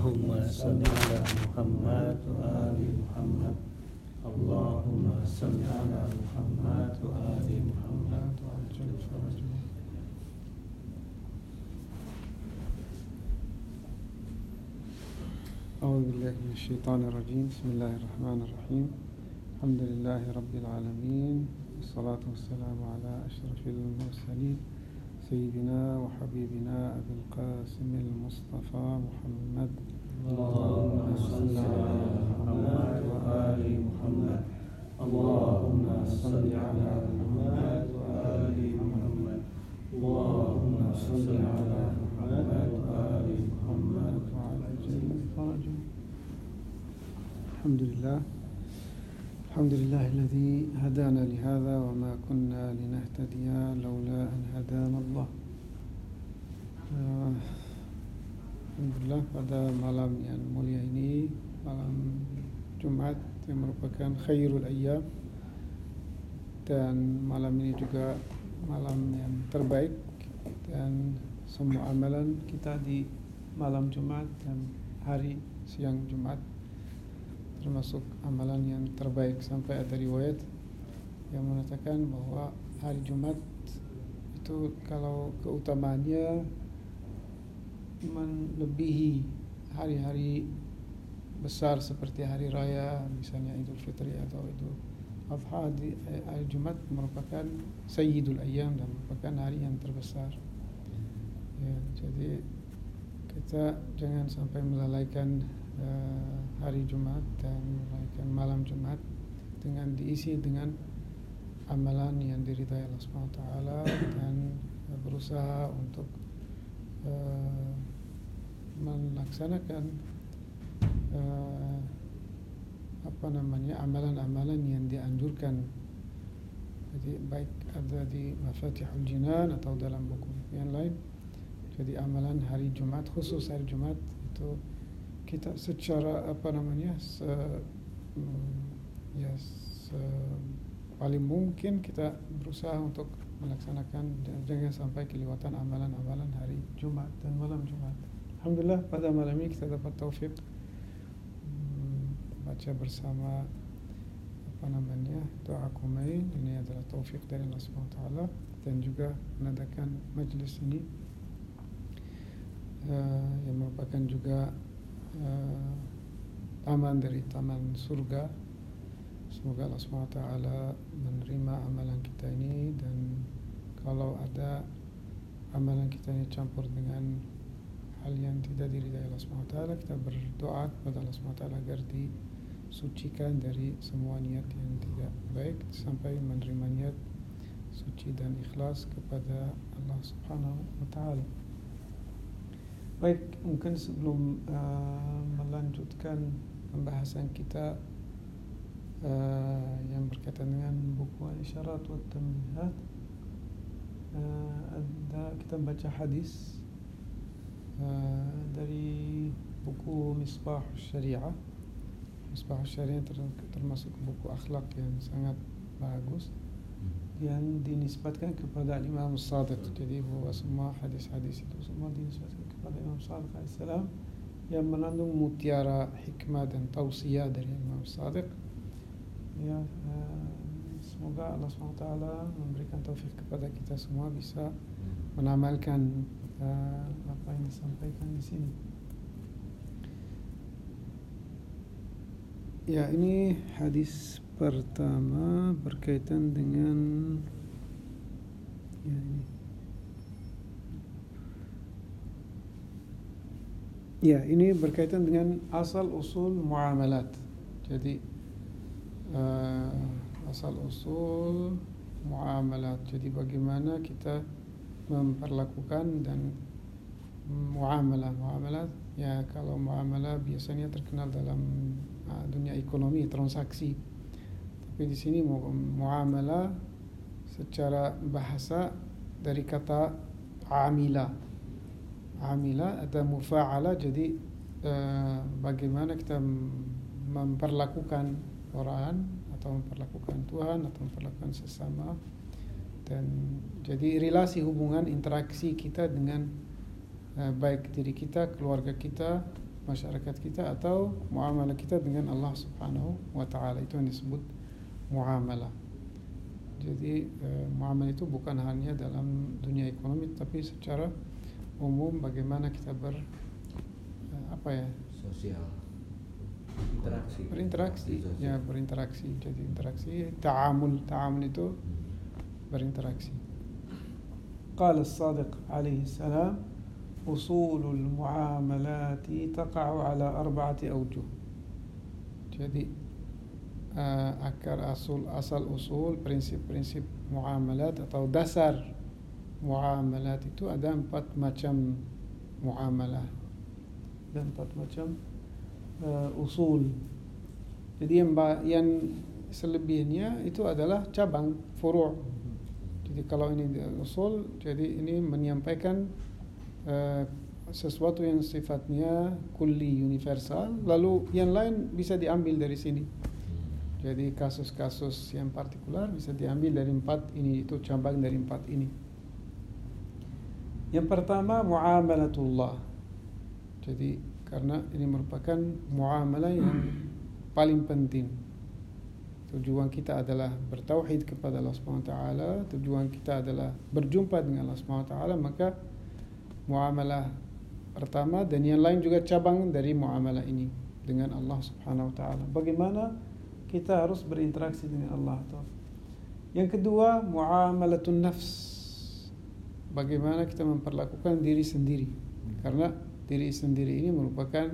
اللهم صل على محمد وآل محمد. اللهم صل على محمد وآل محمد. أعوذ بالله من الشيطان الرجيم. بسم الله الرحمن الرحيم. الحمد لله رب العالمين والصلاة والسلام على أشرف المرسلين. سيدنا وحبيبنا أبي القاسم المصطفى محمد. اللهم صل على محمد وآل محمد. اللهم صل على محمد وآل محمد. اللهم صل على محمد وآل محمد. وعجل فرجه الحمد لله. الحمد لله الذي هدانا لهذا وما كنا لنهتدي لولا أن هدانا الله الحمد Alhamdulillah pada malam yang mulia ini malam Jumat yang merupakan khairul ayyam. Dan malam ini juga malam yang terbaik dan semua amalan kita di malam Jumat dan hari siang Jumat. Termasuk amalan yang terbaik Sampai ada riwayat yang mengatakan bahwa hari Jumat itu kalau keutamaannya melebihi hari-hari besar seperti hari raya misalnya Idul Fitri atau Idul Adha di hari Jumat merupakan Sayyidul Ayyam dan merupakan hari yang terbesar. Ya, jadi kita jangan sampai melalaikan hari Jumat dan melalaikan malam Jumat dengan diisi dengan amalan yang diridhai Allah taala dan berusaha untuk uh, melaksanakan uh, apa namanya amalan-amalan yang dianjurkan. Jadi baik ada di Mafatihul Jinan atau dalam buku yang lain. Jadi amalan hari Jumat khusus hari Jumat itu kita secara apa namanya se, ya se, paling mungkin kita berusaha untuk melaksanakan jangan sampai kelewatan amalan-amalan hari Jumat dan malam Jumat. Alhamdulillah pada malam ini kita dapat taufik hmm, baca bersama apa namanya doa kumain ini adalah taufik dari Allah Subhanahu taala dan juga mengadakan majlis ini uh, yang merupakan juga taman dari taman surga semoga Allah taala menerima amalan kita ini dan kalau ada amalan kita ini campur dengan hal yang tidak diridai Allah SWT kita berdoa kepada Allah SWT agar disucikan dari semua niat yang tidak baik sampai menerima niat suci dan ikhlas kepada Allah Subhanahu wa taala. Baik, mungkin sebelum uh, melanjutkan pembahasan kita uh, yang berkaitan dengan buku Al-Isyarat wa Tambihat uh, ada kita baca hadis uh, dari buku Misbah Syariah. Misbah Syariah ter termasuk buku akhlak yang sangat bagus yang dinisbatkan kepada Imam Sadiq jadi bahwa semua hadis-hadis itu semua dinisbatkan kepada Imam Sadiq alaihissalam yang mengandung mutiara hikmah dan tausiah dari Imam Sadiq ya uh, semoga Allah SWT memberikan taufik kepada kita semua bisa menamalkan uh, apa yang disampaikan di sini. Ya, ini hadis pertama berkaitan dengan ya ini. Ya, ini berkaitan dengan asal usul muamalat. Jadi uh, asal usul muamalat. Jadi bagaimana kita memperlakukan dan muamalah muamalah ya kalau muamalah biasanya terkenal dalam uh, dunia ekonomi transaksi tapi di sini muamalah secara bahasa dari kata amila amila ada mufa'ala jadi uh, bagaimana kita memperlakukan orang atau memperlakukan Tuhan atau memperlakukan sesama dan jadi relasi hubungan interaksi kita dengan uh, baik diri kita, keluarga kita masyarakat kita atau muamalah kita dengan Allah Subhanahu wa taala itu yang disebut muamalah. Jadi eh, muamalah itu bukan hanya dalam dunia ekonomi tapi secara umum bagaimana kita ber eh, apa ya sosial interaksi berinteraksi Sosial. ya berinteraksi jadi interaksi ta'amul ta'amul itu berinteraksi قال الصادق عليه السلام أصول المعاملات تقع على أربعة أوجه jadi uh, akar asul asal usul prinsip-prinsip muamalat atau dasar muamalat itu ada empat macam muamalah. Dan empat macam uh, usul. Jadi yang yang selebihnya itu adalah cabang furu' jadi kalau ini usul jadi ini menyampaikan uh, sesuatu yang sifatnya kulli universal lalu yang lain bisa diambil dari sini. Jadi kasus-kasus yang partikular bisa diambil dari empat ini itu cabang dari empat ini. Yang pertama muamalatullah. Jadi karena ini merupakan muamalah yang paling penting. Tujuan kita adalah bertauhid kepada Allah Subhanahu wa taala, tujuan kita adalah berjumpa dengan Allah Subhanahu wa taala, maka muamalah pertama dan yang lain juga cabang dari muamalah ini dengan Allah Subhanahu wa taala. Bagaimana kita harus berinteraksi dengan Allah. Yang kedua, muamalatun nafs. Bagaimana kita memperlakukan diri sendiri. Karena diri sendiri ini merupakan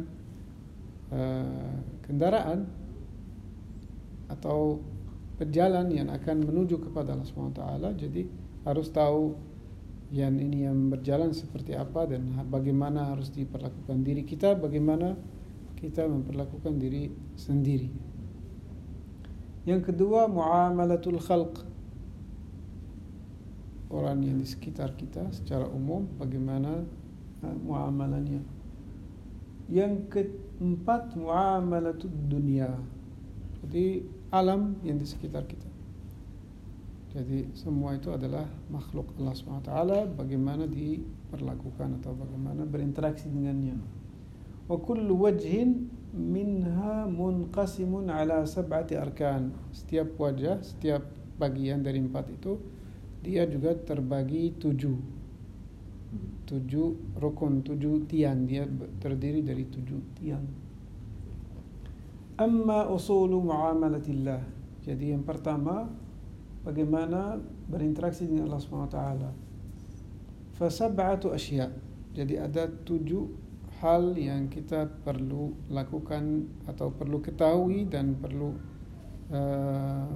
uh, kendaraan atau pejalan yang akan menuju kepada Allah SWT. Jadi harus tahu yang ini yang berjalan seperti apa dan bagaimana harus diperlakukan diri kita, bagaimana kita memperlakukan diri sendiri. Yang kedua muamalatul khalq. Orang yang di sekitar kita secara umum bagaimana uh, muamalahnya. Yang keempat muamalatul dunia. Jadi alam yang di sekitar kita. Jadi semua itu adalah makhluk Allah SWT bagaimana diperlakukan atau bagaimana berinteraksi dengannya. Wa kullu wajhin minha munqasimun ala sab'ati arkan. Setiap wajah, setiap bagian dari empat itu dia juga terbagi tujuh. Tujuh rukun, tujuh tiang. Dia terdiri dari tujuh tiang. Amma usulu muamalatillah. Jadi yang pertama bagaimana berinteraksi dengan Allah SWT. Fasab'atu asya. Jadi ada tujuh hal yang kita perlu lakukan atau perlu ketahui dan perlu uh,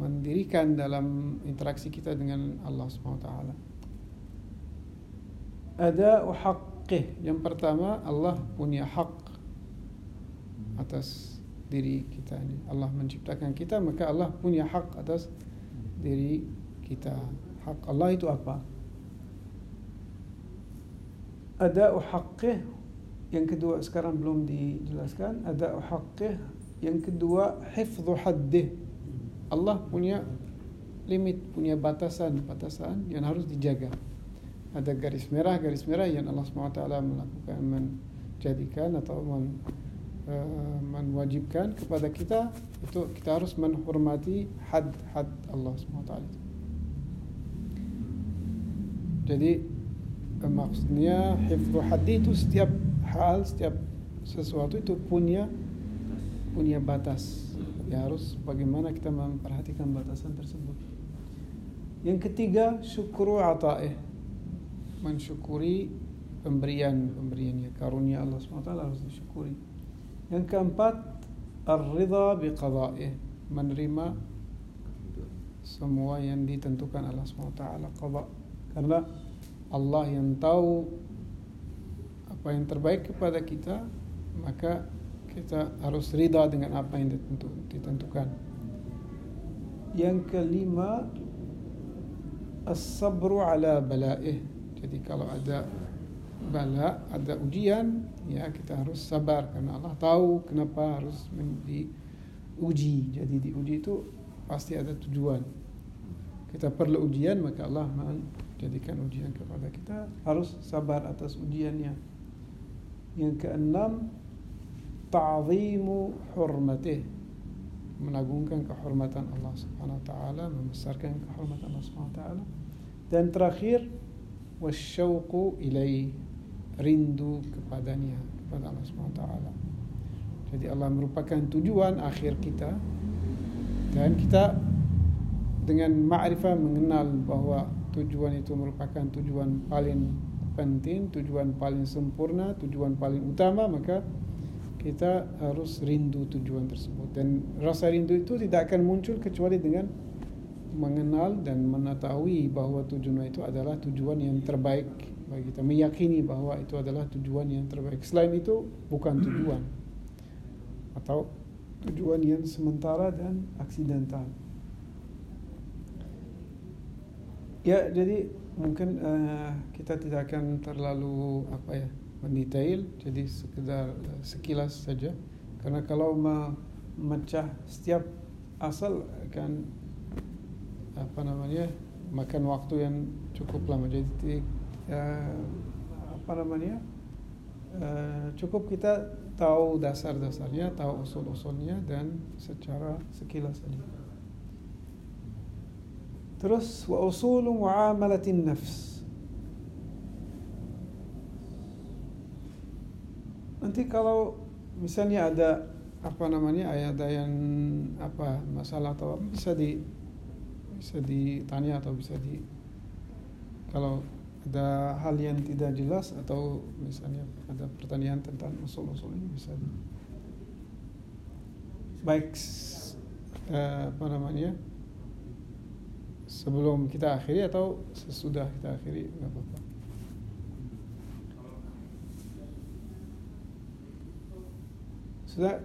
mendirikan dalam interaksi kita dengan Allah SWT. Ada haqqih. Yang pertama Allah punya hak atas diri kita ini. Allah menciptakan kita maka Allah punya hak atas diri kita. Hak Allah itu apa? Ada haqqih yang kedua sekarang belum dijelaskan ada haqqih yang kedua hifdhu haddih. Allah punya limit punya batasan batasan yang harus dijaga. Ada garis merah garis merah yang Allah SWT melakukan menjadikan atau men, uh, menwajibkan kepada kita itu kita harus menghormati had had Allah SWT jadi maksudnya hifdhu haddi itu setiap hal setiap sesuatu itu punya punya batas. Ya harus bagaimana kita memperhatikan batasan tersebut. Yang ketiga syukru ata'ih. Mensyukuri pemberian pemberiannya karunia Allah SWT harus disyukuri. Yang keempat ar-ridha biqada'ih. Menerima semua yang ditentukan Allah SWT qada. Karena Allah yang tahu apa yang terbaik kepada kita maka kita harus ridha dengan apa yang ditentu, ditentukan. Yang kelima as-sabru ala bala'ih. Jadi kalau ada bala ada ujian ya kita harus sabar karena Allah tahu kenapa harus diuji. Jadi diuji itu pasti ada tujuan. Kita perlu ujian maka Allah menjadikan ujian kepada kita harus sabar atas ujiannya. Yang keenam ta'zimu hurmatih menagungkan kehormatan Allah Subhanahu wa taala, membesarkan kehormatan Allah Subhanahu wa taala. Dan terakhir wasyauqu ilai rindu kepadanya kepada Allah Subhanahu wa taala. Jadi Allah merupakan tujuan akhir kita dan kita dengan ma'rifah mengenal bahwa tujuan itu merupakan tujuan paling penting, tujuan paling sempurna, tujuan paling utama, maka kita harus rindu tujuan tersebut. Dan rasa rindu itu tidak akan muncul kecuali dengan mengenal dan mengetahui bahwa tujuan itu adalah tujuan yang terbaik bagi kita. Meyakini bahwa itu adalah tujuan yang terbaik. Selain itu bukan tujuan atau tujuan yang sementara dan aksidental. Ya, jadi mungkin uh, kita tidak akan terlalu apa ya mendetail, jadi sekedar uh, sekilas saja. Karena kalau memecah setiap asal akan apa namanya makan waktu yang cukup lama. Jadi uh, apa namanya uh, cukup kita tahu dasar-dasarnya, tahu usul-usulnya dan secara sekilas saja. Terus wa usulu muamalatin nafs. Nanti kalau misalnya ada apa namanya ada yang apa masalah atau bisa di bisa ditanya atau bisa di kalau ada hal yang tidak jelas atau misalnya ada pertanyaan tentang usul-usul ini bisa di baik eh, apa namanya sebelum kita akhiri atau sesudah kita akhiri nggak apa-apa. Sudah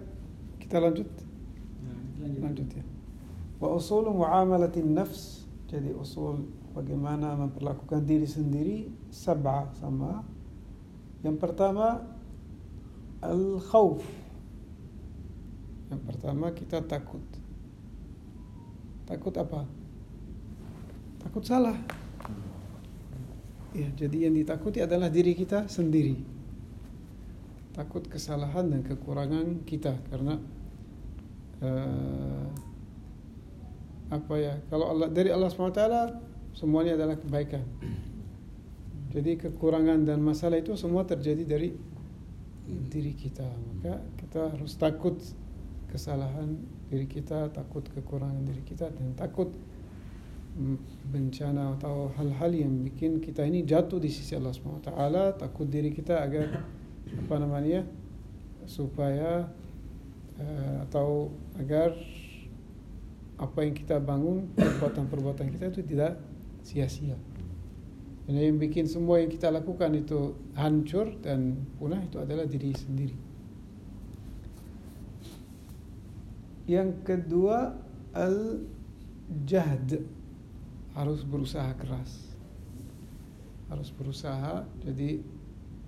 kita lanjut? lanjut. Lanjut ya. Wa usul muamalatin nafs jadi usul bagaimana memperlakukan diri sendiri sab'a sama yang pertama al khawf yang pertama kita takut takut apa takut salah. Ya, jadi yang ditakuti adalah diri kita sendiri. Takut kesalahan dan kekurangan kita karena uh, apa ya? Kalau Allah dari Allah SWT semuanya adalah kebaikan. Jadi kekurangan dan masalah itu semua terjadi dari diri kita. Maka kita harus takut kesalahan diri kita, takut kekurangan diri kita dan takut bencana atau hal-hal yang bikin kita ini jatuh di sisi Allah SWT takut diri kita agar apa namanya supaya uh, atau agar apa yang kita bangun perbuatan-perbuatan kita itu tidak sia-sia. Dan yang bikin semua yang kita lakukan itu hancur dan punah itu adalah diri sendiri. Yang kedua al-jahd. Harus berusaha keras. Harus berusaha jadi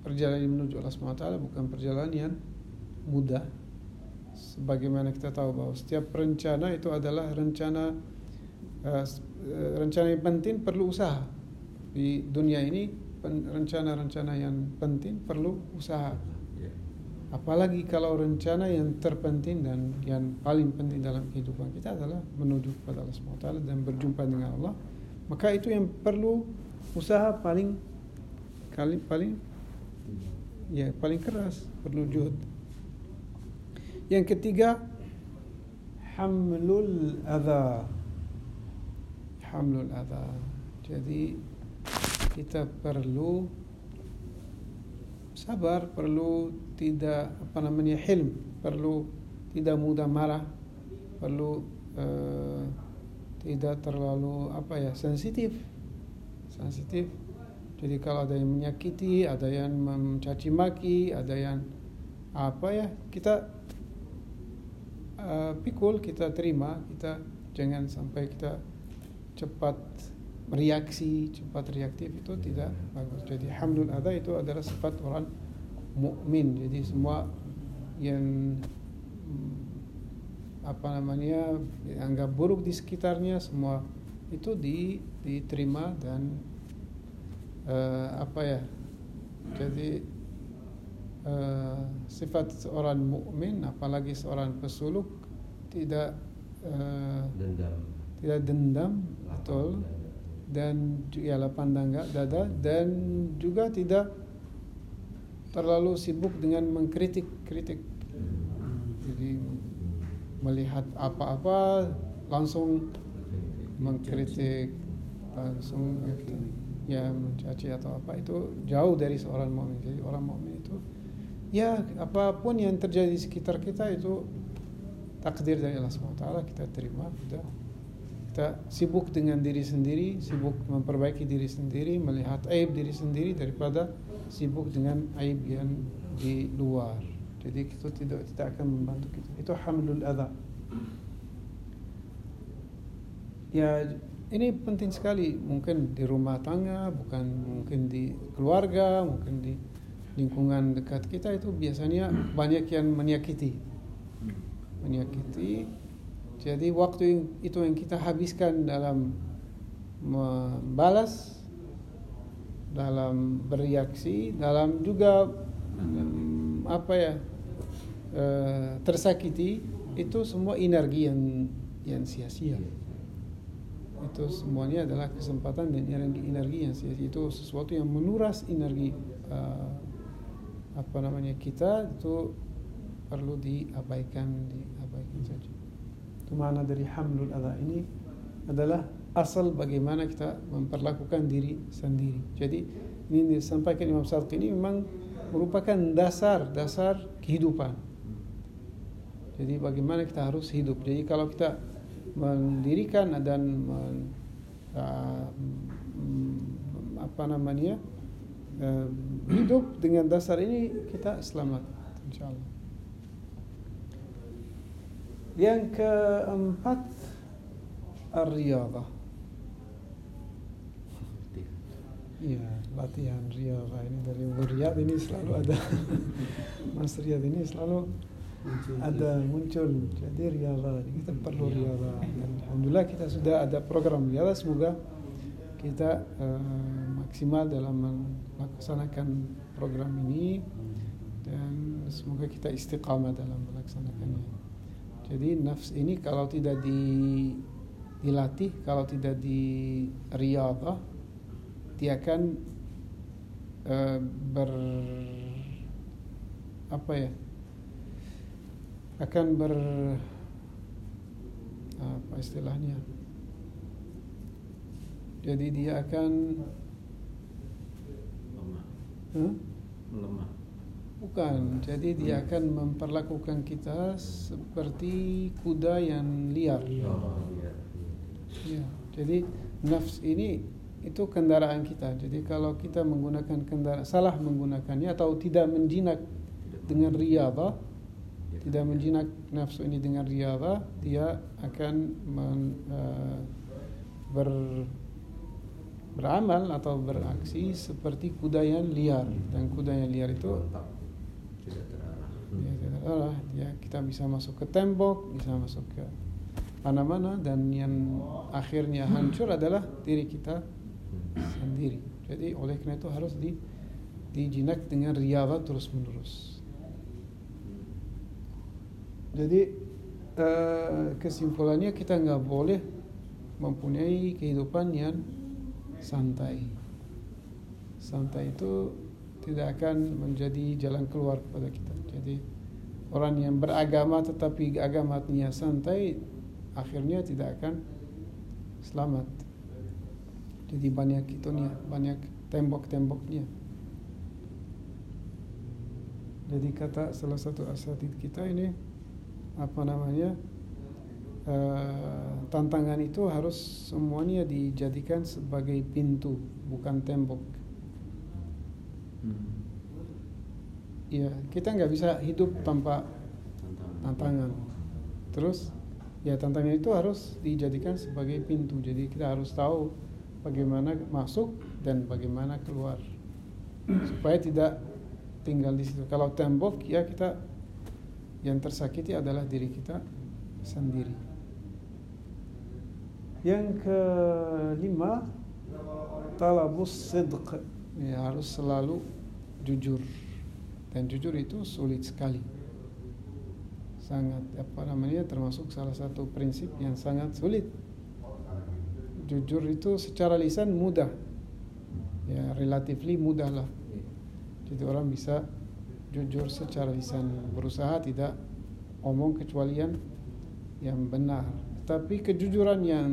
perjalanan menuju Allah SWT bukan perjalanan yang mudah. Sebagaimana kita tahu bahwa setiap rencana itu adalah rencana uh, rencana yang penting perlu usaha. Di dunia ini rencana-rencana yang penting perlu usaha. Ya. apalagi kalau rencana yang terpenting dan yang paling penting dalam kehidupan kita adalah menuju kepada Allah SWT dan berjumpa dengan Allah maka itu yang perlu usaha paling kali paling ya paling keras perlu juhud yang ketiga hamlul adha. Hamlul adha. Jadi kita perlu sabar perlu tidak apa namanya hilm. Perlu tidak mudah marah. Perlu uh, tidak terlalu apa ya sensitif. Sensitif jadi kalau ada yang menyakiti ada yang mencaci maki ada yang apa ya kita uh, pikul kita terima kita jangan sampai kita cepat reaksi cepat reaktif itu tidak bagus. Jadi hamdul ada itu adalah sifat orang mukmin. Jadi semua yang apa namanya dianggap buruk di sekitarnya semua itu di, diterima dan uh, apa ya? Jadi uh, sifat seorang mukmin apalagi seorang pesuluk tidak uh, dendam. tidak dendam betul. dan ya lapang dada, dada. Dan juga tidak terlalu sibuk dengan mengkritik-kritik. Jadi melihat apa-apa langsung mengkritik langsung gitu. Ya mencaci atau apa itu jauh dari seorang mukmin. Jadi orang mukmin itu ya apa pun yang terjadi di sekitar kita itu takdir dari Allah SWT kita terima udah kita sibuk dengan diri sendiri, sibuk memperbaiki diri sendiri, melihat aib diri sendiri daripada sibuk dengan aib yang di luar. Jadi itu tidak tidak akan membantu kita. Itu hamlul adha. Ya ini penting sekali mungkin di rumah tangga, bukan mungkin di keluarga, mungkin di lingkungan dekat kita itu biasanya banyak yang menyakiti. Menyakiti jadi waktu itu yang kita habiskan dalam membalas, dalam bereaksi, dalam juga um, apa ya uh, tersakiti itu semua energi yang yang sia-sia. Itu semuanya adalah kesempatan dan energi energi yang sia-sia. Itu sesuatu yang menuras energi uh, apa namanya kita itu perlu diabaikan diabaikan saja. Itu makna dari hamlul adha ini adalah asal bagaimana kita memperlakukan diri sendiri. Jadi ini disampaikan Imam Syafi'i ini memang merupakan dasar dasar kehidupan. Jadi bagaimana kita harus hidup. Jadi kalau kita mendirikan dan men, uh, apa namanya uh, hidup dengan dasar ini kita selamat insyaallah. Yang keempat Ar-Riyadhah Iya, latihan riyadhah ini dari Riyad ini selalu ada Mas Riyad ini selalu muncul, ada muncul jadi riyadhah kita perlu riyadhah dan alhamdulillah kita sudah ada program riyadhah semoga kita uh, maksimal dalam melaksanakan program ini. Dan semoga kita istiqamah dalam melaksanakannya. Jadi nafs ini kalau tidak di, dilatih, kalau tidak di riyadhah, dia akan uh, ber apa ya? Akan ber apa istilahnya? Jadi dia akan lemah. Huh? Bukan, jadi dia akan memperlakukan kita seperti kuda yang liar. Oh, iya. Ya, jadi nafs ini itu kendaraan kita. Jadi kalau kita menggunakan kendaraan salah menggunakannya atau tidak menjinak dengan riyadhah, tidak menjinak nafsu ini dengan riyadhah, dia akan men, uh, ber, beramal atau beraksi seperti kuda yang liar dan kuda yang liar itu tidak terarah. Ya, tidak terarah. Ya, kita bisa masuk ke tembok, bisa masuk ke mana-mana dan yang akhirnya hancur adalah diri kita sendiri. Jadi oleh karena itu harus di dijinak dengan riyadhah terus menerus. Jadi eh, kesimpulannya kita nggak boleh mempunyai kehidupan yang santai. Santai itu tidak akan menjadi jalan keluar kepada kita. Jadi orang yang beragama tetapi agamanya santai akhirnya tidak akan selamat. Jadi banyak itunya, banyak tembok-temboknya. Jadi kata salah satu asatid kita ini apa namanya uh, tantangan itu harus semuanya dijadikan sebagai pintu bukan tembok. Hmm. Ya kita nggak bisa hidup tanpa tantangan. Terus ya tantangan itu harus dijadikan sebagai pintu. Jadi kita harus tahu bagaimana masuk dan bagaimana keluar supaya tidak tinggal di situ. Kalau tembok ya kita yang tersakiti adalah diri kita sendiri. Yang kelima talabus sidq. Ya harus selalu jujur. Dan jujur itu sulit sekali. Sangat apa namanya termasuk salah satu prinsip yang sangat sulit. Jujur itu secara lisan mudah. Ya relatively mudah lah. Jadi orang bisa jujur secara lisan berusaha tidak omong kecuali yang yang benar. Tapi kejujuran yang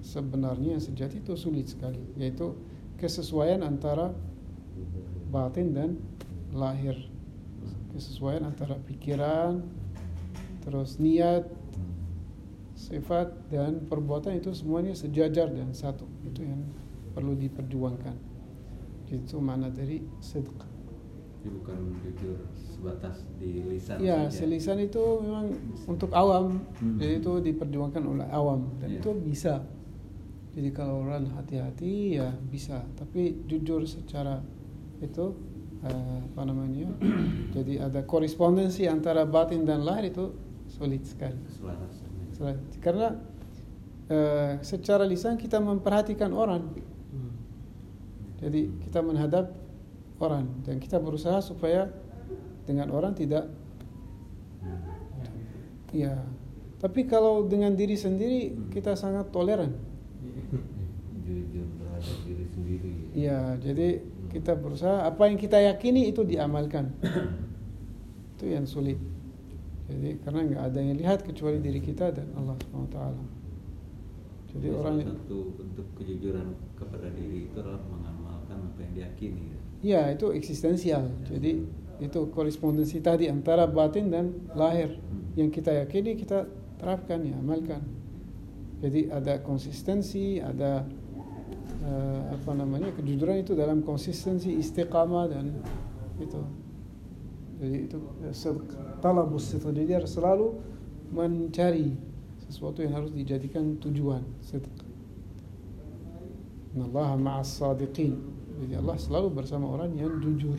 sebenarnya yang sejati itu sulit sekali yaitu kesesuaian antara batin dan lahir. Kesesuaian antara pikiran terus niat sifat dan perbuatan itu semuanya sejajar dan satu. Itu yang perlu diperjuangkan. Itu mana dari sedekah Jadi bukan jujur sebatas di lisan ya saja. selisan itu memang untuk awam Hmm. jadi itu diperjuangkan oleh awam dan Iya. itu bisa jadi kalau orang hati-hati ya bisa tapi jujur secara itu eh, apa namanya jadi ada korespondensi antara batin dan lahir itu sulit sekali. Sulit. karena eh, secara lisan kita memperhatikan orang jadi kita menghadap orang. Dan kita berusaha supaya dengan orang tidak ya tapi kalau dengan diri sendiri kita sangat toleran. Ya jadi kita berusaha. Apa yang kita yakini itu diamalkan. Itu yang sulit. Jadi karena nggak ada yang lihat kecuali diri kita dan Allah swt jadi Jadi orang satu bentuk kejujuran kepada diri itu adalah mengamalkan apa yang diyakini. Ya. ya itu eksistensial jadi itu korespondensi tadi antara batin dan lahir yang kita yakini kita terapkan ya amalkan jadi ada konsistensi ada eh, apa namanya kejujuran itu dalam konsistensi istiqamah dan itu jadi itu sidq, talabus sidq. jadi harus selalu mencari sesuatu yang harus dijadikan tujuan sidq Innallaha ma'as sadiqin jadi Allah selalu bersama orang yang jujur.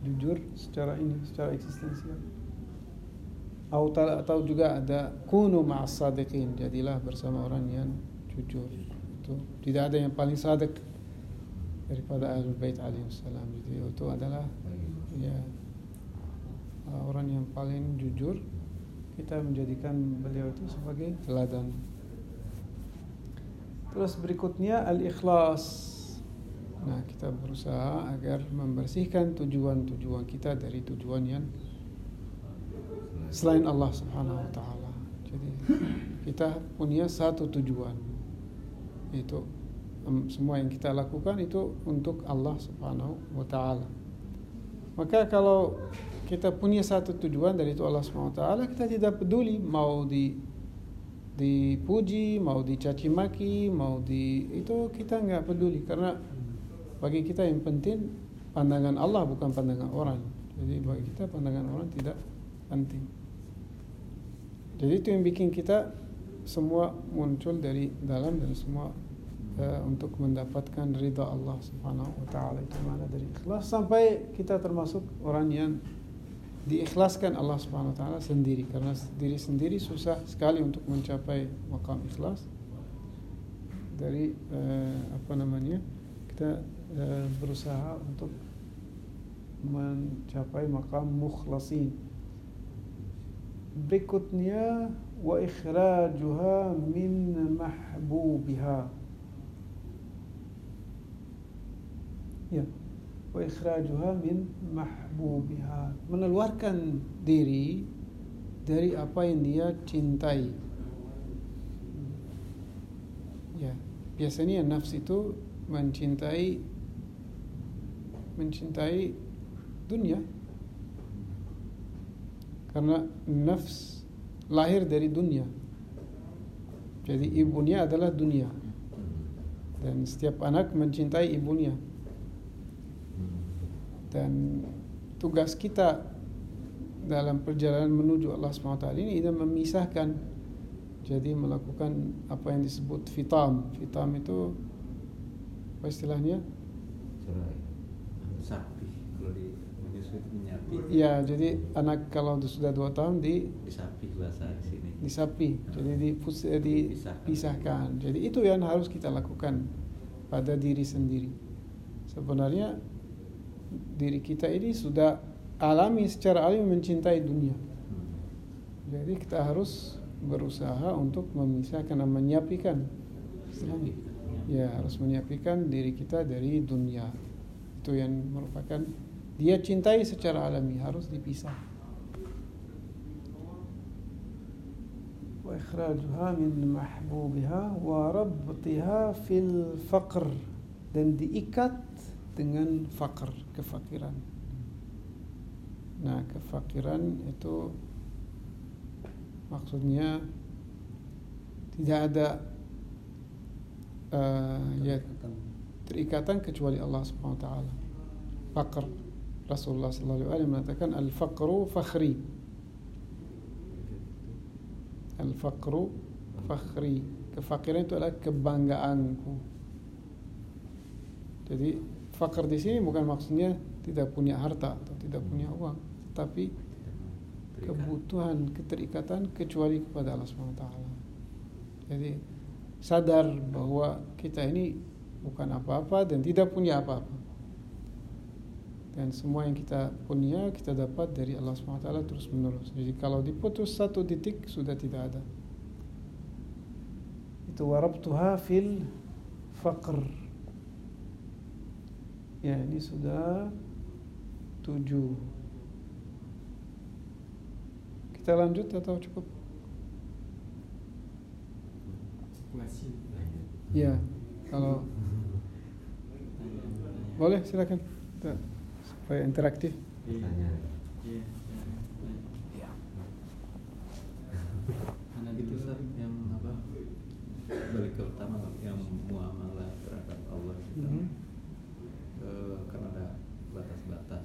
Jujur secara ini secara eksistensial. Atau juga ada kunu ma'as sadiqin jadilah bersama orang yang jujur. Itu tidak ada yang paling sadik daripada ahlul bait alaihi salam jadi itu adalah ya orang yang paling jujur. Kita menjadikan beliau itu sebagai teladan. Terus berikutnya al-ikhlas Nah, kita berusaha agar membersihkan tujuan-tujuan kita dari tujuan yang selain Allah Subhanahu wa taala. Jadi kita punya satu tujuan em, semua yang kita lakukan itu untuk Allah Subhanahu wa taala. Maka kalau kita punya satu tujuan dari itu Allah Subhanahu wa taala, kita tidak peduli mau di dipuji, mau dicaci maki, mau di itu kita nggak peduli karena bagi kita yang penting pandangan Allah bukan pandangan orang. Jadi bagi kita pandangan orang tidak penting. Jadi itu yang bikin kita semua muncul dari dalam dan semua uh, untuk mendapatkan ridha Allah Subhanahu wa taala itu mana dari ikhlas sampai kita termasuk orang yang diikhlaskan Allah Subhanahu wa taala sendiri karena diri sendiri susah sekali untuk mencapai makam ikhlas dari uh, apa namanya kita uh, berusaha untuk mencapai makam mukhlasin. Berikutnya wa ikhrajuha min mahbubiha. Ya wa ikhrajuha min mahbubiha. Mengeluarkan diri dari apa yang dia cintai. Ya biasanya nafs itu mencintai mencintai dunia. Karena nafs lahir dari dunia. Jadi ibunya adalah dunia. Dan setiap anak mencintai ibunya. Dan tugas kita dalam perjalanan menuju Allah SWT ini adalah memisahkan jadi melakukan apa yang disebut fitam. Fitam itu apa istilahnya? Cerai. Sapi kalau di menyusui menyapi. ya jadi anak kalau sudah dua tahun di Disapi bahasa di sini. disapi jadi dipus- eh, dipisahkan jadi itu yang harus kita lakukan pada diri sendiri sebenarnya diri kita ini sudah alami secara alami mencintai dunia. Hmm. Jadi kita harus berusaha untuk memisahkan dan menyapikan istilahnya. Ya, harus menyapikan diri kita dari dunia. Itu yang merupakan dia cintai secara alami harus dipisah. Wa ikhrajuha min mahbubiha wa rabtiha fil faqr dan diikat dengan fakir, kefakiran. Nah, kefakiran itu maksudnya tidak ada uh, ya terikatan kecuali Allah Subhanahu wa taala. Fakr Rasulullah sallallahu alaihi mengatakan al-faqru fakhri. Al-faqru fakhri. Kefakiran itu adalah kebanggaanku. Jadi fakir di sini bukan maksudnya tidak punya harta atau tidak punya uang, tapi kebutuhan keterikatan kecuali kepada Allah Subhanahu wa taala. Jadi sadar bahwa kita ini bukan apa-apa dan tidak punya apa-apa. Dan semua yang kita punya kita dapat dari Allah SWT terus menerus. Jadi kalau diputus satu titik sudah tidak ada. Itu warabtuha fil faqr. Ya ini sudah tujuh. Kita lanjut atau cukup? Masih. Ya, kalau boleh silakan kita supaya interaktif. Tanya. Iya. Ya. Karena gitu Ustaz, yang apa balik ke utama yang muamalah terhadap Allah gitu. Mhm. Eh, kan ada batas-batas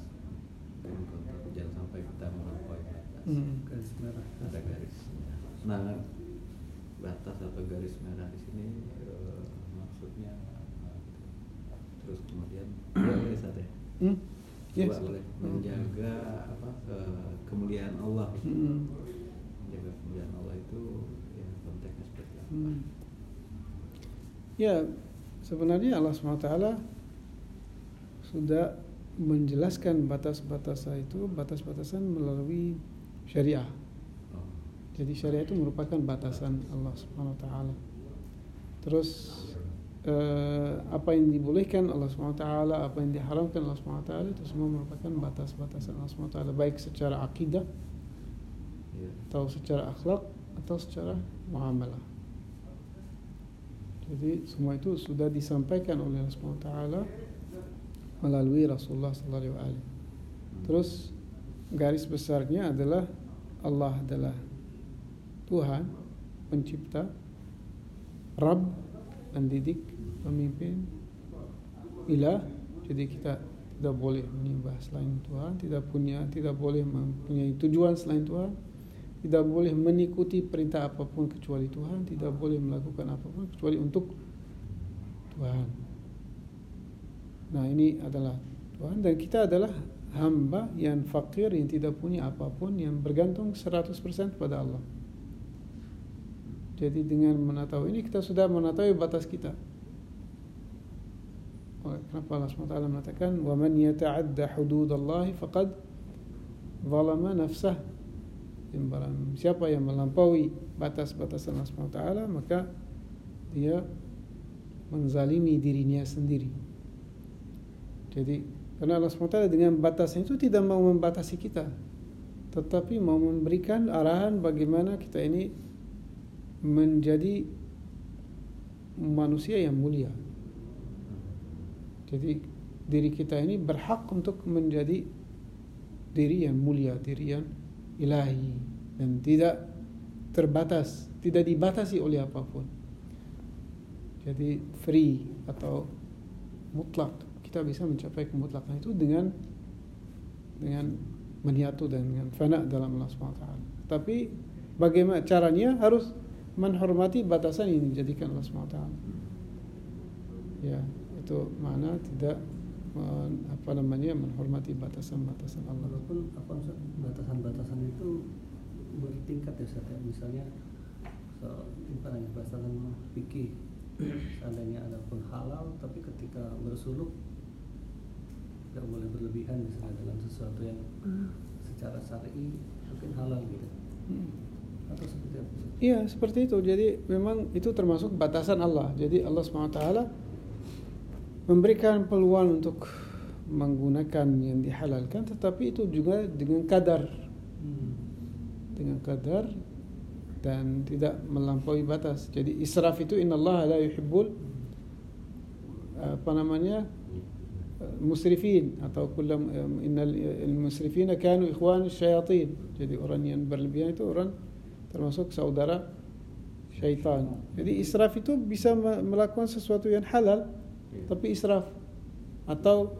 jangan sampai kita melampaui batas Mhm. Garis merah. ada garis nah batas atau garis merah di sini eh, maksudnya apa gitu. terus kemudian ya boleh Ustaz ya Hmm? Yes. Boleh menjaga apa eh, kemuliaan Allah Hmm. menjaga kemuliaan Allah itu ya konteksnya seperti apa Hmm. Ya, sebenarnya Allah SWT sudah menjelaskan batas-batasan itu batas-batasan melalui syariah. oh. Jadi syariah itu merupakan batasan Allah Subhanahu wa taala. Terus eh, apa yang dibolehkan Allah taala, apa yang diharamkan Allah taala itu semua merupakan batas-batasan Allah taala baik secara akidah Iya. atau secara akhlak atau secara muamalah. Jadi semua itu sudah disampaikan oleh Allah taala melalui Rasulullah alaihi wasallam. Terus garis besarnya adalah Allah adalah Tuhan, pencipta, Rabb, pendidik, pemimpin, ilah. Jadi kita tidak boleh menyembah selain Tuhan, tidak punya, tidak boleh mempunyai tujuan selain Tuhan, tidak boleh mengikuti perintah apa pun kecuali Tuhan, tidak boleh melakukan apa pun kecuali untuk Tuhan. Nah ini adalah Tuhan dan kita adalah hamba yang fakir yang tidak punya apa pun yang bergantung 100% pada Allah. Jadi dengan mengetahui ini kita sudah mengetahui batas kita. Kenapa Allah SWT mengatakan yata'adda hududallahi faqad zalama nafsah. Dan barang siapa yang melampaui batas-batasan Allah SWT maka dia menzalimi dirinya sendiri. Jadi karena Allah SWT dengan batasnya itu tidak mau membatasi kita Tetapi mau memberikan arahan bagaimana kita ini menjadi manusia yang mulia Jadi diri kita ini berhak untuk menjadi diri yang mulia, diri yang ilahi. Dan tidak terbatas, tidak dibatasi oleh apa pun. Jadi free atau mutlak kita bisa mencapai kemutlakan itu dengan dengan menyatu dan dengan fana dalam Allah SWT. Tapi bagaimana caranya? Harus menghormati batasan yang dijadikan Allah SWT. Ya, itu mana tidak men- apa namanya menghormati batasan-batasan Allah. Walaupun apa batasan-batasan itu bertingkat ya Ustaz ya. Misalnya so, misalnya batasan fikih seandainya ada pun halal tapi ketika bersuluk nggak boleh berlebihan misalnya dalam sesuatu yang secara syar'i mungkin halal gitu Hmm. atau seperti apa Iya seperti itu. Jadi memang itu termasuk batasan Allah. Jadi Allah swt memberikan peluang untuk menggunakan yang dihalalkan, tetapi itu juga dengan kadar, Hmm. dengan kadar dan tidak melampaui batas. Jadi israf itu innallaha la yuhibbul apa namanya musrifin atau kullam innal musrifina kanu ikhwan syayatin. Jadi orang yang berlebihan itu orang termasuk saudara syaitan. Jadi israf itu bisa me- melakukan sesuatu yang halal tapi israf atau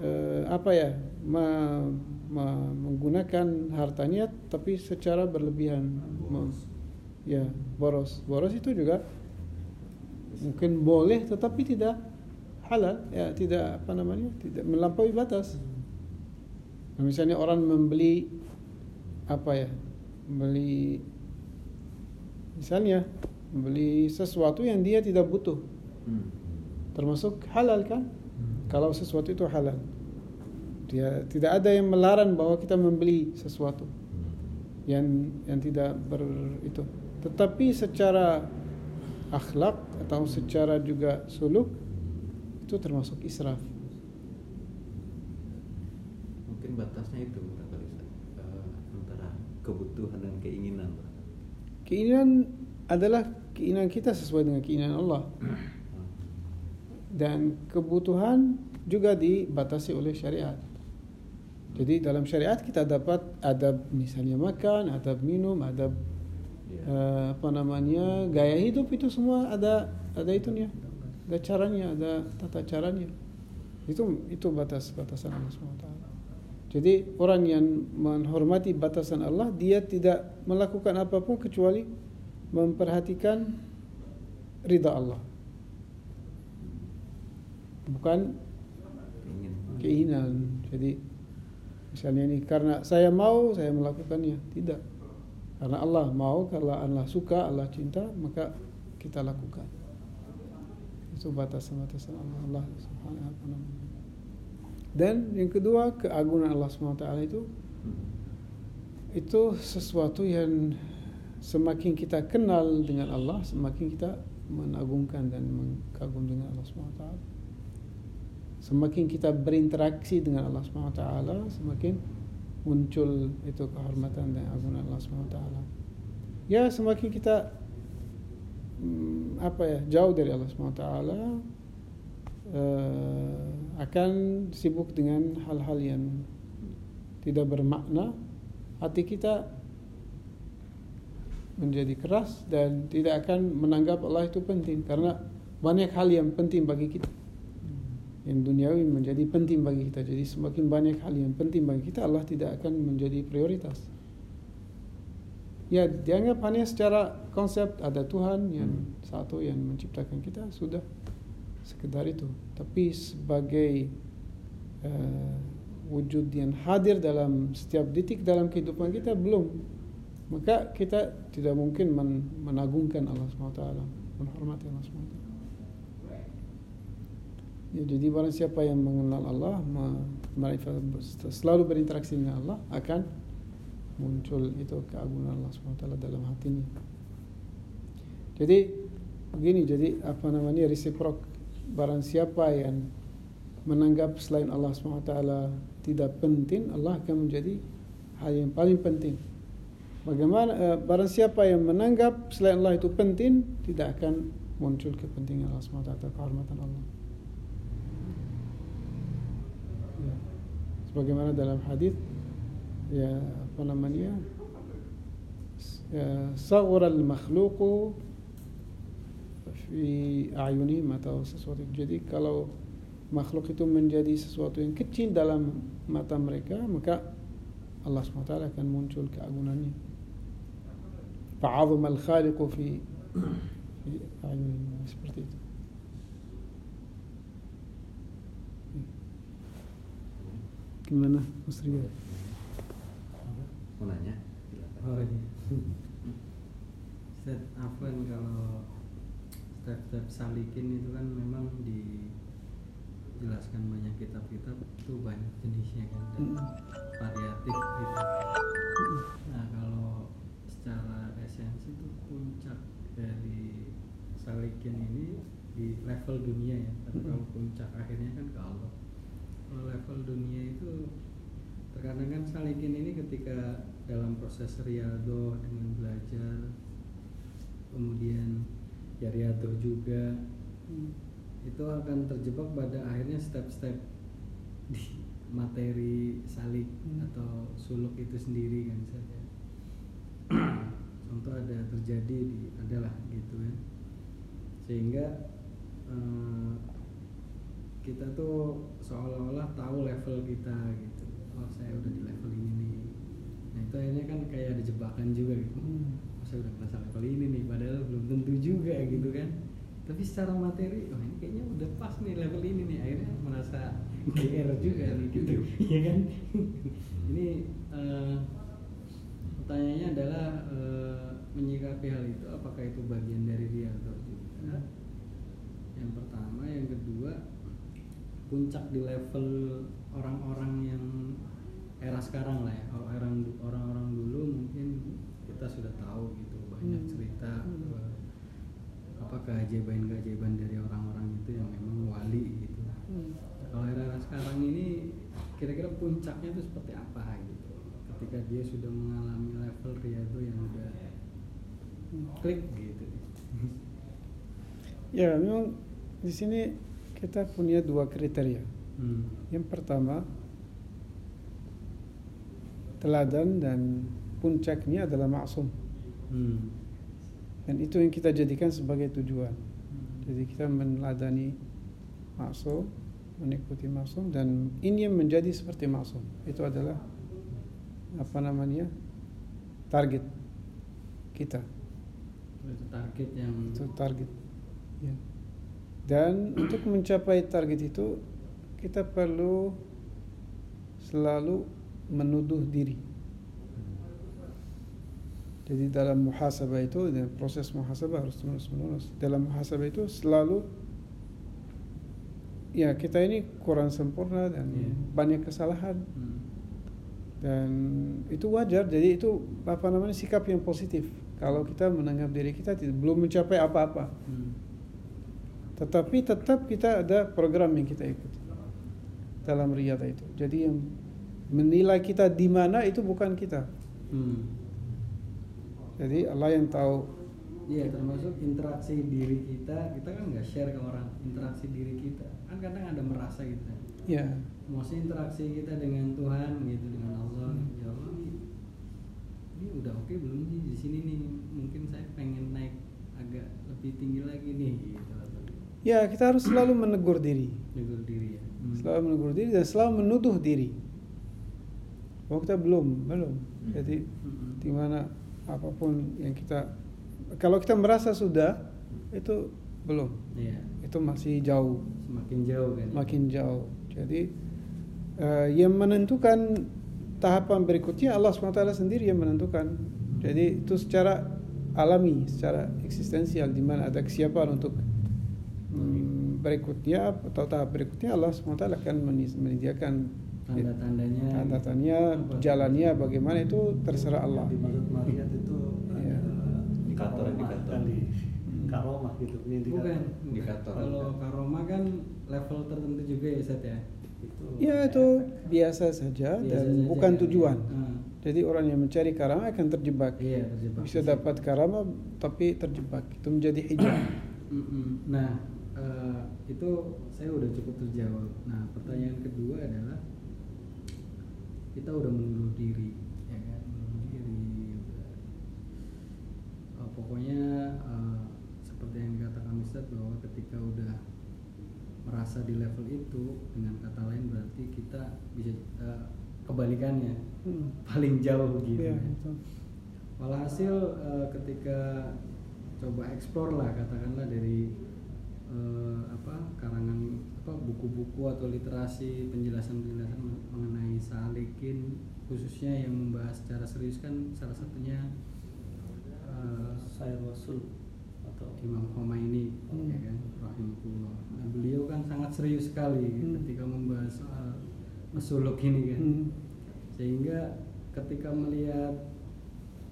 eh, apa ya me- me- menggunakan hartanya tapi secara berlebihan. Mem- ya, boros. Boros itu juga mungkin boleh tetapi tidak halal ya tidak apa namanya tidak melampaui batas Nah, misalnya orang membeli apa ya membeli misalnya membeli sesuatu yang dia tidak butuh Hmm. Termasuk halal kan? Kalau sesuatu itu halal. Dia tidak ada yang melarang bahwa kita membeli sesuatu yang yang tidak ber itu. Tetapi secara akhlak atau secara juga suluk itu termasuk israf. Mungkin batasnya itu. Eh, antara kebutuhan dan keinginan. keinginan adalah keinginan kita sesuai dengan keinginan Allah dan kebutuhan juga dibatasi oleh syariat. Jadi dalam syariat kita dapat adab misalnya makan, adab minum, adab Iya. eh, apa namanya gaya hidup itu semua ada ada itunya, ada caranya, ada tata caranya. Itu itu batas batasan Allah SWT. Jadi orang yang menghormati batasan Allah dia tidak melakukan apa pun kecuali memperhatikan ridha Allah. Bukan Ingin. keinginan. Jadi misalnya ini karena saya mau saya melakukannya, tidak. Karena Allah mau, karena Allah suka, Allah cinta, maka kita lakukan. Itu batasan-batasan Allah, Allah Subhanahu wa taala. Dan yang kedua, keagungan Allah Subhanahu wa taala itu Hmm. itu sesuatu yang semakin kita kenal dengan Allah, semakin kita mengagungkan dan mengagum dengan Allah Subhanahu wa taala. Semakin kita berinteraksi dengan Allah taala, semakin muncul itu kehormatan dan agungan Allah taala. Ya, semakin kita mm, apa ya, jauh dari Allah wa taala eh, akan sibuk dengan hal-hal yang tidak bermakna, hati kita menjadi keras dan tidak akan menanggap Allah itu penting karena banyak hal yang penting bagi kita yang duniawi menjadi penting bagi kita. Jadi semakin banyak hal yang penting bagi kita Allah tidak akan menjadi prioritas. Ya dianggap hanya secara konsep ada Tuhan yang satu yang menciptakan kita sudah sekedar itu. Tapi sebagai eh, wujud yang hadir dalam setiap detik dalam kehidupan kita belum. Maka kita tidak mungkin men- menagungkan Allah SWT menghormati Allah SWT ya, jadi barang siapa yang mengenal Allah selalu berinteraksi dengan Allah akan muncul itu keagungan Allah SWT dalam hatinya. Jadi begini jadi apa namanya reciprok barang siapa yang menanggap selain Allah SWT tidak penting Allah akan menjadi hal yang paling penting. Bagaimana eh, barang siapa yang menanggap selain Allah itu penting tidak akan muncul kepentingan Allah SWT kehormatan Allah. Sebagaimana dalam hadis ya apa namanya ya, saghara al-makhluqu fi a'yunihim atau sesuatu jadi kalau makhluk itu menjadi sesuatu yang kecil dalam mata mereka maka Allah SWT akan muncul keagungannya فعظم الخالق في في أعينهم seperti itu. Gimana Mas Rio? Mau nanya? Oh iya. Ustaz Afwan kalau step-step salikin itu kan memang di jelaskan banyak kitab-kitab itu banyak jenisnya kan dan Mm. variatif gitu. Nah kalau secara esensi itu puncak dari salikin ini di level dunia ya. Tapi kalau puncak akhirnya kan ke Allah. Level dunia itu terkadang kan salikin ini ketika dalam proses riado dengan belajar kemudian ya riado juga Hmm. itu akan terjebak pada akhirnya step-step di materi salik Hmm. atau suluk itu sendiri kan misalnya contoh ada terjadi di adalah gitu kan sehingga eh, kita tuh seolah-olah tahu level kita gitu. Oh saya udah di level ini nih. Nah itu akhirnya kan kayak ada jebakan juga gitu. Hmm. oh, saya udah merasa level ini nih padahal belum tentu juga gitu kan. Tapi secara materi oh ini kayaknya udah pas nih level ini nih. Akhirnya merasa GR juga nih gitu. Ya kan? Ini eh, pertanyaannya adalah eh, menyikapi hal itu apakah itu bagian dari dia atau tidak? Yang pertama yang kedua puncak di level orang-orang yang era sekarang lah ya kalau orang orang-orang dulu mungkin kita sudah tahu gitu banyak Hmm. cerita Hmm. eh, apa keajaiban-keajaiban dari orang-orang itu yang memang wali gitu Hmm. kalau era sekarang ini kira-kira puncaknya itu seperti apa gitu ketika dia sudah mengalami level riado yang udah klik gitu Ya, memang di sini kita punya dua kriteria. Hmm. Yang pertama, teladan dan puncaknya adalah maksum. Hmm. Dan itu yang kita jadikan sebagai tujuan. Hmm. Jadi kita meneladani maksum, mengikuti maksum dan ini yang menjadi seperti maksum. Itu adalah apa namanya? target kita. itu target yang Itu target. Ya. Dan untuk mencapai target itu kita perlu selalu menuduh diri. Jadi dalam muhasabah itu dan proses muhasabah harus terus menerus. Dalam muhasabah itu selalu ya kita ini kurang sempurna dan Iya. banyak kesalahan Hmm. dan itu wajar. Jadi itu apa namanya sikap yang positif. Kalau kita menganggap diri kita tidak belum mencapai apa-apa, Hmm. Tetapi tetap kita ada program yang kita ikuti dalam riyadhah itu. Jadi yang menilai kita di mana itu bukan kita. Hmm. Jadi Allah yang tahu. Iya termasuk interaksi diri kita kita kan nggak share ke orang interaksi diri kita kan kadang ada merasa gitu kan Ya, maksudnya interaksi kita dengan Tuhan gitu dengan Allah Hmm. ya Allah ini, ini udah oke belum sih di sini nih mungkin saya pengen naik agak lebih tinggi lagi nih gitu ya kita harus selalu menegur diri, negur diri ya. Hmm. selalu menegur diri dan selalu menuduh diri. Bahwa kita belum, belum. Jadi Mm-mm. di mana apa pun yang kita kalau kita merasa sudah itu belum. Iya. Itu masih jauh. Semakin jauh kan? Makin jauh. Jadi eh, yang menentukan tahapan berikutnya Allah SWT sendiri yang menentukan. Jadi itu secara alami secara eksistensial di mana ada kesiapan untuk berikutnya atau tahap berikutnya Allah SWT akan menyediakan tanda-tandanya tanda-tandanya jalannya bagaimana itu terserah Allah dimaksud Maria itu ada Indikator, karomah indikator. di Hmm. karomah gitu indikator. bukan Indikator. kalau karoma kan level tertentu juga ya Seth ya itu ya itu biasa saja Biasa dan saja bukan kan, tujuan ya. Hmm. jadi orang yang mencari karama akan terjebak iya terjebak bisa dapat karama tapi terjebak itu menjadi hijab Mm-mm. Nah, eh, itu saya udah cukup terjawab. Nah, pertanyaan kedua adalah kita udah menuduh diri, ya kan? Menuduh diri. udah. Eh, pokoknya eh, seperti yang dikatakan Ustadz bahwa ketika udah merasa di level itu, dengan kata lain berarti kita bisa eh, kebalikannya Hmm. paling jauh gitu. Ya, ya. betul. Walhasil eh, ketika coba eksplor lah katakanlah dari eh, apa karangan apa buku-buku atau literasi penjelasan-penjelasan men- mengenai salikin khususnya yang membahas secara serius kan salah satunya eh, saya rasul atau Imam Khomeini Hmm. ya kan rahimahullah nah, beliau kan sangat serius sekali Hmm. ketika membahas soal suluk ini kan Hmm. sehingga ketika melihat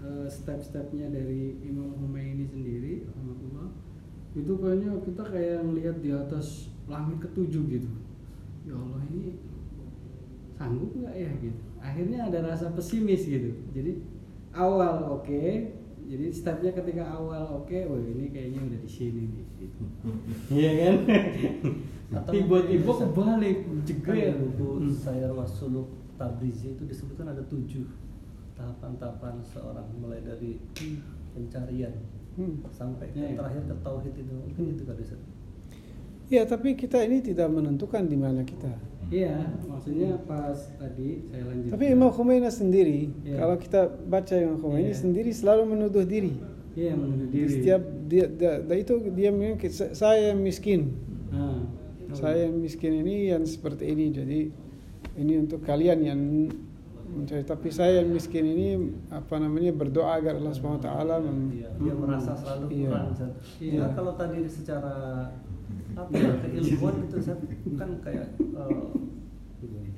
eh, step-stepnya dari Imam Khomeini sendiri rahimahullah itu kayaknya kita kayak ngelihat di atas langit ketujuh gitu. Ya Allah ini sanggup nggak ya gitu? Akhirnya ada rasa pesimis gitu. Jadi awal oke. Jadi stepnya ketika awal oke wah ini kayaknya udah di sini nih gitu. Iya kan? Tiba-tiba kebalik kan di jeger buku Hmm. saya Wasuluk Tabrizi itu disebutkan ada tujuh tahapan-tahapan seorang mulai dari pencarian Hmm. sampai Ya, yang ya. terakhir ke tauhid itu mungkin Hmm. itu kali Ustaz. Ya, tapi kita ini tidak menentukan di mana kita. Iya, maksudnya pas tadi saya lanjut. Tapi Imam Khomeini sendiri, Iya. kalau kita baca Imam Khomeini Iya. sendiri selalu menuduh diri. Iya, menuduh Di diri. Setiap dia, dia, dia itu dia bilang "Sa- saya miskin. Ah. Saya miskin ini yang seperti ini. Jadi ini untuk kalian yang mencari tapi saya yang miskin ini apa namanya berdoa agar Allah Subhanahu wa taala Iya, dia Hmm. merasa selalu Iya. kurang Ustaz. Iya. Nah, kalau tadi secara apa ya, keilmuan itu Ustaz, kan kayak eh,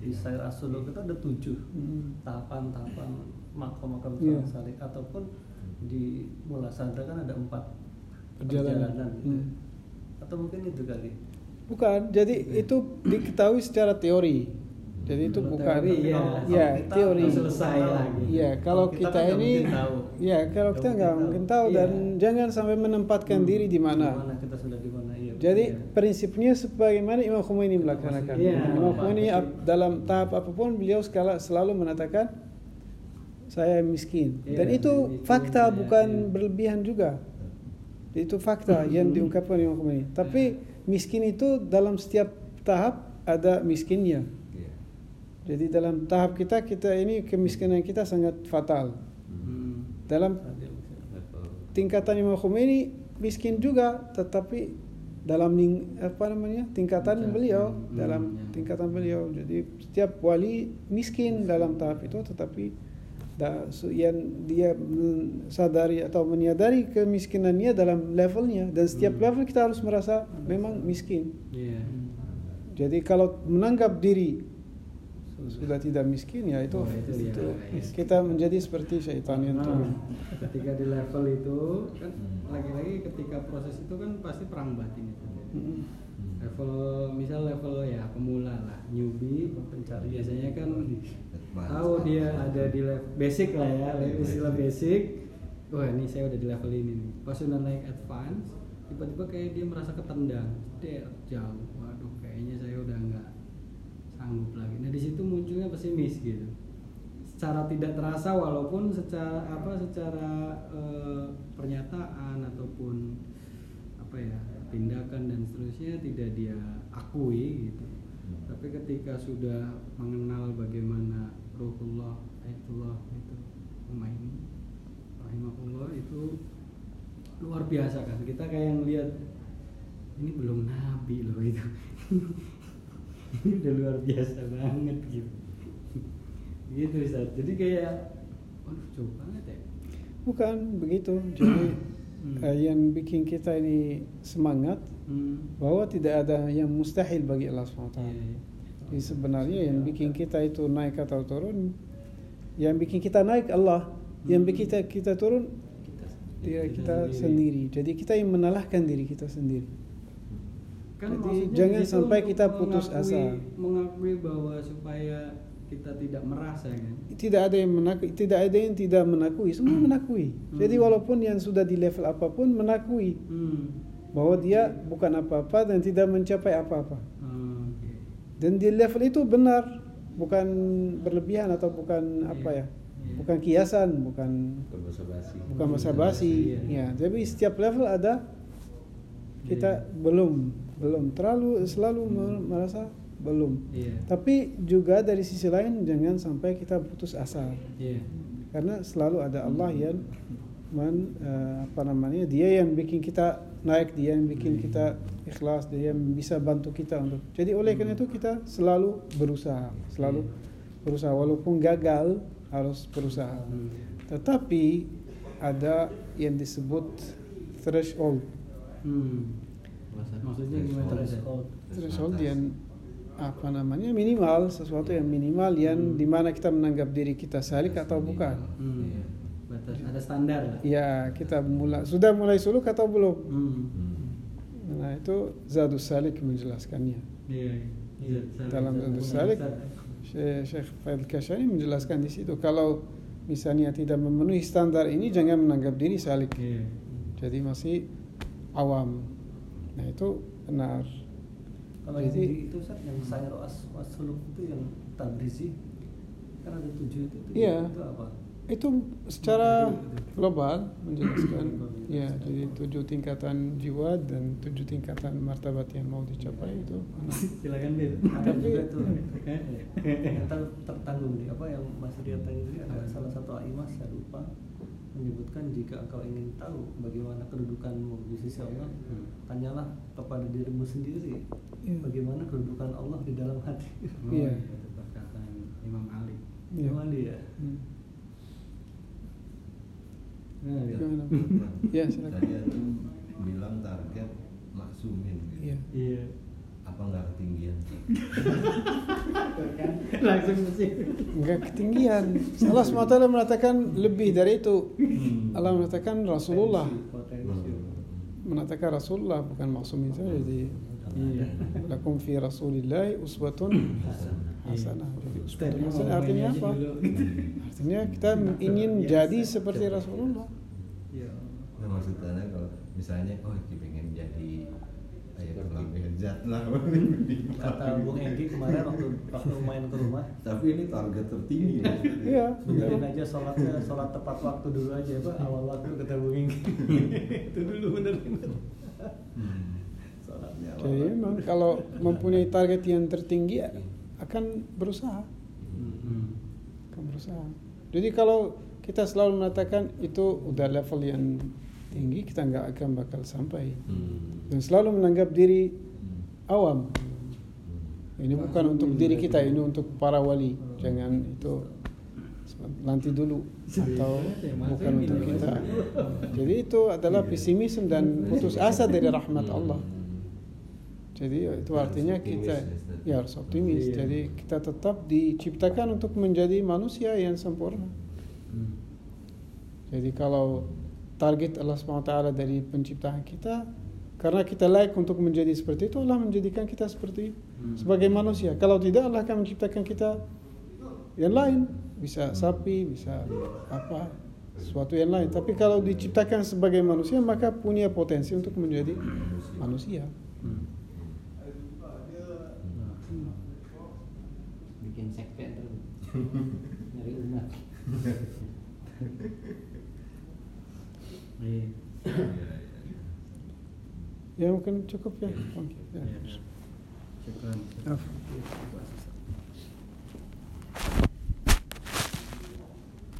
di Sair Asuluk itu ada tujuh Hmm. tahapan-tahapan makom-makom Iya. yeah. salik ataupun di Mula Sadra kan ada empat Perjalanan. perjalanan, gitu. Hmm. atau mungkin itu kali Bukan, jadi itu diketahui secara teori. Jadi itu bukan teori, ya. ya, Kalau kita teori. Selesai lagi. Iya, kalau Kita kita, kan ini tahu. ya kalau kita nggak mungkin tahu Iya. dan jangan sampai menempatkan Hmm. diri di Di mana. mana kita sudah di mana iya Jadi iya. prinsipnya sebagaimana Imam Khomeini melaksanakan. Iya. Imam Khomeini dalam tahap apa pun beliau sekala selalu mengatakan saya miskin. Iya, Dan itu itu fakta intinya, bukan iya. berlebihan juga. Itu fakta yang diungkapkan Imam Khomeini. Tapi miskin itu dalam setiap tahap ada miskinnya. Jadi dalam tahap kita kita ini kemiskinan kita sangat fatal. Hmm. Dalam tingkatan Imam Khomeini miskin juga tetapi dalam ling- apa namanya tingkatan Tingkat, beliau hmm, dalam ya. tingkatan beliau jadi setiap wali miskin dalam tahap itu tetapi da, yang dia sadari atau menyadari kemiskinannya dalam levelnya dan setiap Hmm. level kita harus merasa memang miskin Iya. jadi kalau menanggap diri sudah tidak miskin ya itu, Oh, itu itu kita menjadi seperti syaitan yang Nah, turun ketika di level itu kan lagi-lagi ketika proses itu kan pasti perang batin itu. Mm-mm. Level misal level ya pemula lah, newbie Pencari. biasanya kan tahu dia ada di level basic lah ya, level istilah basic. Wah ini saya udah di level ini nih. Pas udah naik advance, tiba-tiba kayak dia merasa ketendang, der jauh. Waduh, kayaknya saya udah nggak sanggup lagi. Nah di situ munculnya pesimis gitu. Secara tidak terasa walaupun secara apa secara eh, pernyataan ataupun apa ya tindakan dan seterusnya tidak dia akui gitu. Tapi ketika sudah mengenal bagaimana Ruhullah, Ayatullah itu Umaini rahimahullah itu luar biasa kan. Kita kayak ngelihat ini belum nabi loh itu. ini udah luar biasa banget gitu. gitu Ustaz. Jadi kayak waduh jauh banget ya. Bukan begitu. Jadi Hmm. eh, yang bikin kita ini semangat Hmm. bahwa tidak ada yang mustahil bagi Allah SWT. Iya, iya. Jadi sebenarnya yang bikin kita itu naik atau turun, yang bikin kita naik Allah, yang bikin kita kita turun dia kita sendiri. Jadi kita yang menalahkan diri kita sendiri. Kan Jadi jangan sampai kita putus mengakui- asa. Mengakui bahwa supaya kita tidak merasa kan. Tidak ada yang menakui, tidak ada yang tidak menakui, semua menakui. Jadi Hmm. walaupun yang sudah di level apa pun menakui Hmm. bahwa dia bukan apa-apa dan tidak mencapai apa-apa. Oh, oke. Dan di level itu benar, bukan berlebihan atau bukan apa ya, Iya. bukan kiasan, bukan berbasa-basi bukan basa-basi. Iya. Ya, tapi setiap level ada kita belum belum terlalu selalu me- merasa belum. Iya. Tapi juga dari sisi lain jangan sampai kita putus asa Iya. karena selalu ada Allah yang men, eh, apa namanya dia yang bikin kita naik dia yang bikin kita ikhlas dia yang bisa bantu kita untuk jadi oleh karena itu kita selalu berusaha selalu berusaha walaupun gagal harus berusaha Hmm. tetapi ada yang disebut threshold Hmm. Maksudnya gimana? threshold threshold yang apa namanya minimal sesuatu yang minimal yang di mana kita menganggap diri kita salik atau bukan Hmm. Batas ada standar lah. ya kita mulai sudah mulai suluk atau belum Hmm. nah itu zadus salik menjelaskannya Iya. Iya. Dalam Zadus Salik. Syekh Syekh Faid Kashani menjelaskan di situ kalau misalnya tidak memenuhi standar ini jangan menganggap diri salik Iya. jadi masih awam nah itu benar kalau Jadi- di itu Ustaz, yang sayur was wasuluk itu yang tabrizi kan ada tujuh itu, tujuh Iya. itu apa itu secara global menjelaskan ya menjelaskan. jadi tujuh tingkatan jiwa dan tujuh tingkatan martabat yang mau dicapai itu. Silakan Bir. ada Tapi- juga itu yang ter- tertanggung di apa yang Mas Rian tanya tadi ada salah satu aimah saya lupa menyebutkan jika engkau ingin tahu bagaimana kedudukanmu di sisi Allah Hmm. tanyalah kepada dirimu sendiri Iya. bagaimana kedudukan Allah di dalam hati Oh, Iya. Itu perkataan Imam Ali. Iya. Gimana dia Hmm. Nah, Ya. Ya, silakan. Tadi antum bilang target maksumin gitu. Iya. Iya. Apa nggak ketinggian? Kan langsung mesti. Enggak ketinggian. Allah SWT mengatakan lebih dari itu. Allah mengatakan Rasulullah potensi mengatakan Rasulullah bukan maksumin saja jadi Iya. lakum fi Rasulillah uswatun hasanah. Jadi uswatun hasanah artinya apa? Artinya kita ingin jadi seperti Rasulullah. Iya. Nah, maksudnya kalau misalnya, oh kita pengen jadi Mirzat lah. kata Bung Egi kemarin waktu waktu main ke rumah Tapi ini target tertinggi. Iya. benerin aja sholatnya sholat tepat waktu dulu aja pak awal waktu kata Bung Egi itu dulu benerin Hmm. sholatnya awal Jadi kalau mempunyai target yang tertinggi akan berusaha, Hmm. akan berusaha. Jadi kalau kita selalu mengatakan itu udah level yang tinggi, kita nggak akan bakal sampai. Hmm. Dan selalu menganggap diri Hmm. awam. Hmm. Ini bukan untuk diri kita, ini untuk para wali. Jangan itu nanti dulu atau bukan untuk kita. Jadi itu adalah pesimisme dan putus asa dari rahmat Allah. Jadi itu artinya kita ya harus optimis. Iya. Jadi kita tetap diciptakan untuk menjadi manusia yang sempurna. Hmm. Jadi kalau target Allah SWT dari penciptaan kita karena kita layak untuk menjadi seperti itu Allah menjadikan kita seperti Hmm. sebagai manusia. Kalau tidak Allah akan menciptakan kita yang lain, bisa sapi, bisa apa sesuatu yang lain. Tapi kalau diciptakan sebagai manusia maka punya potensi untuk menjadi manusia. Hmm. bikin sekte nyari umat Yeah, we can check up, yeah. Yeah.